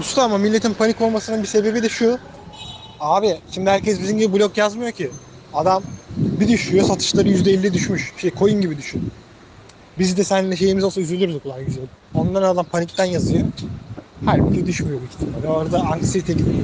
Usta ama milletin panik olmasının bir sebebi de şu. Abi şimdi herkes bizim gibi blok yazmıyor ki. Adam bir düşüyor satışları %50 düşmüş. Şey coin gibi düşün. Biz de seninle şeyimiz olsa üzülürdük lan güzel. Ondan adam panikten yazıyor. Halbuki düşmüyor büyük ihtimalle. Orada anksiyete gidiyor.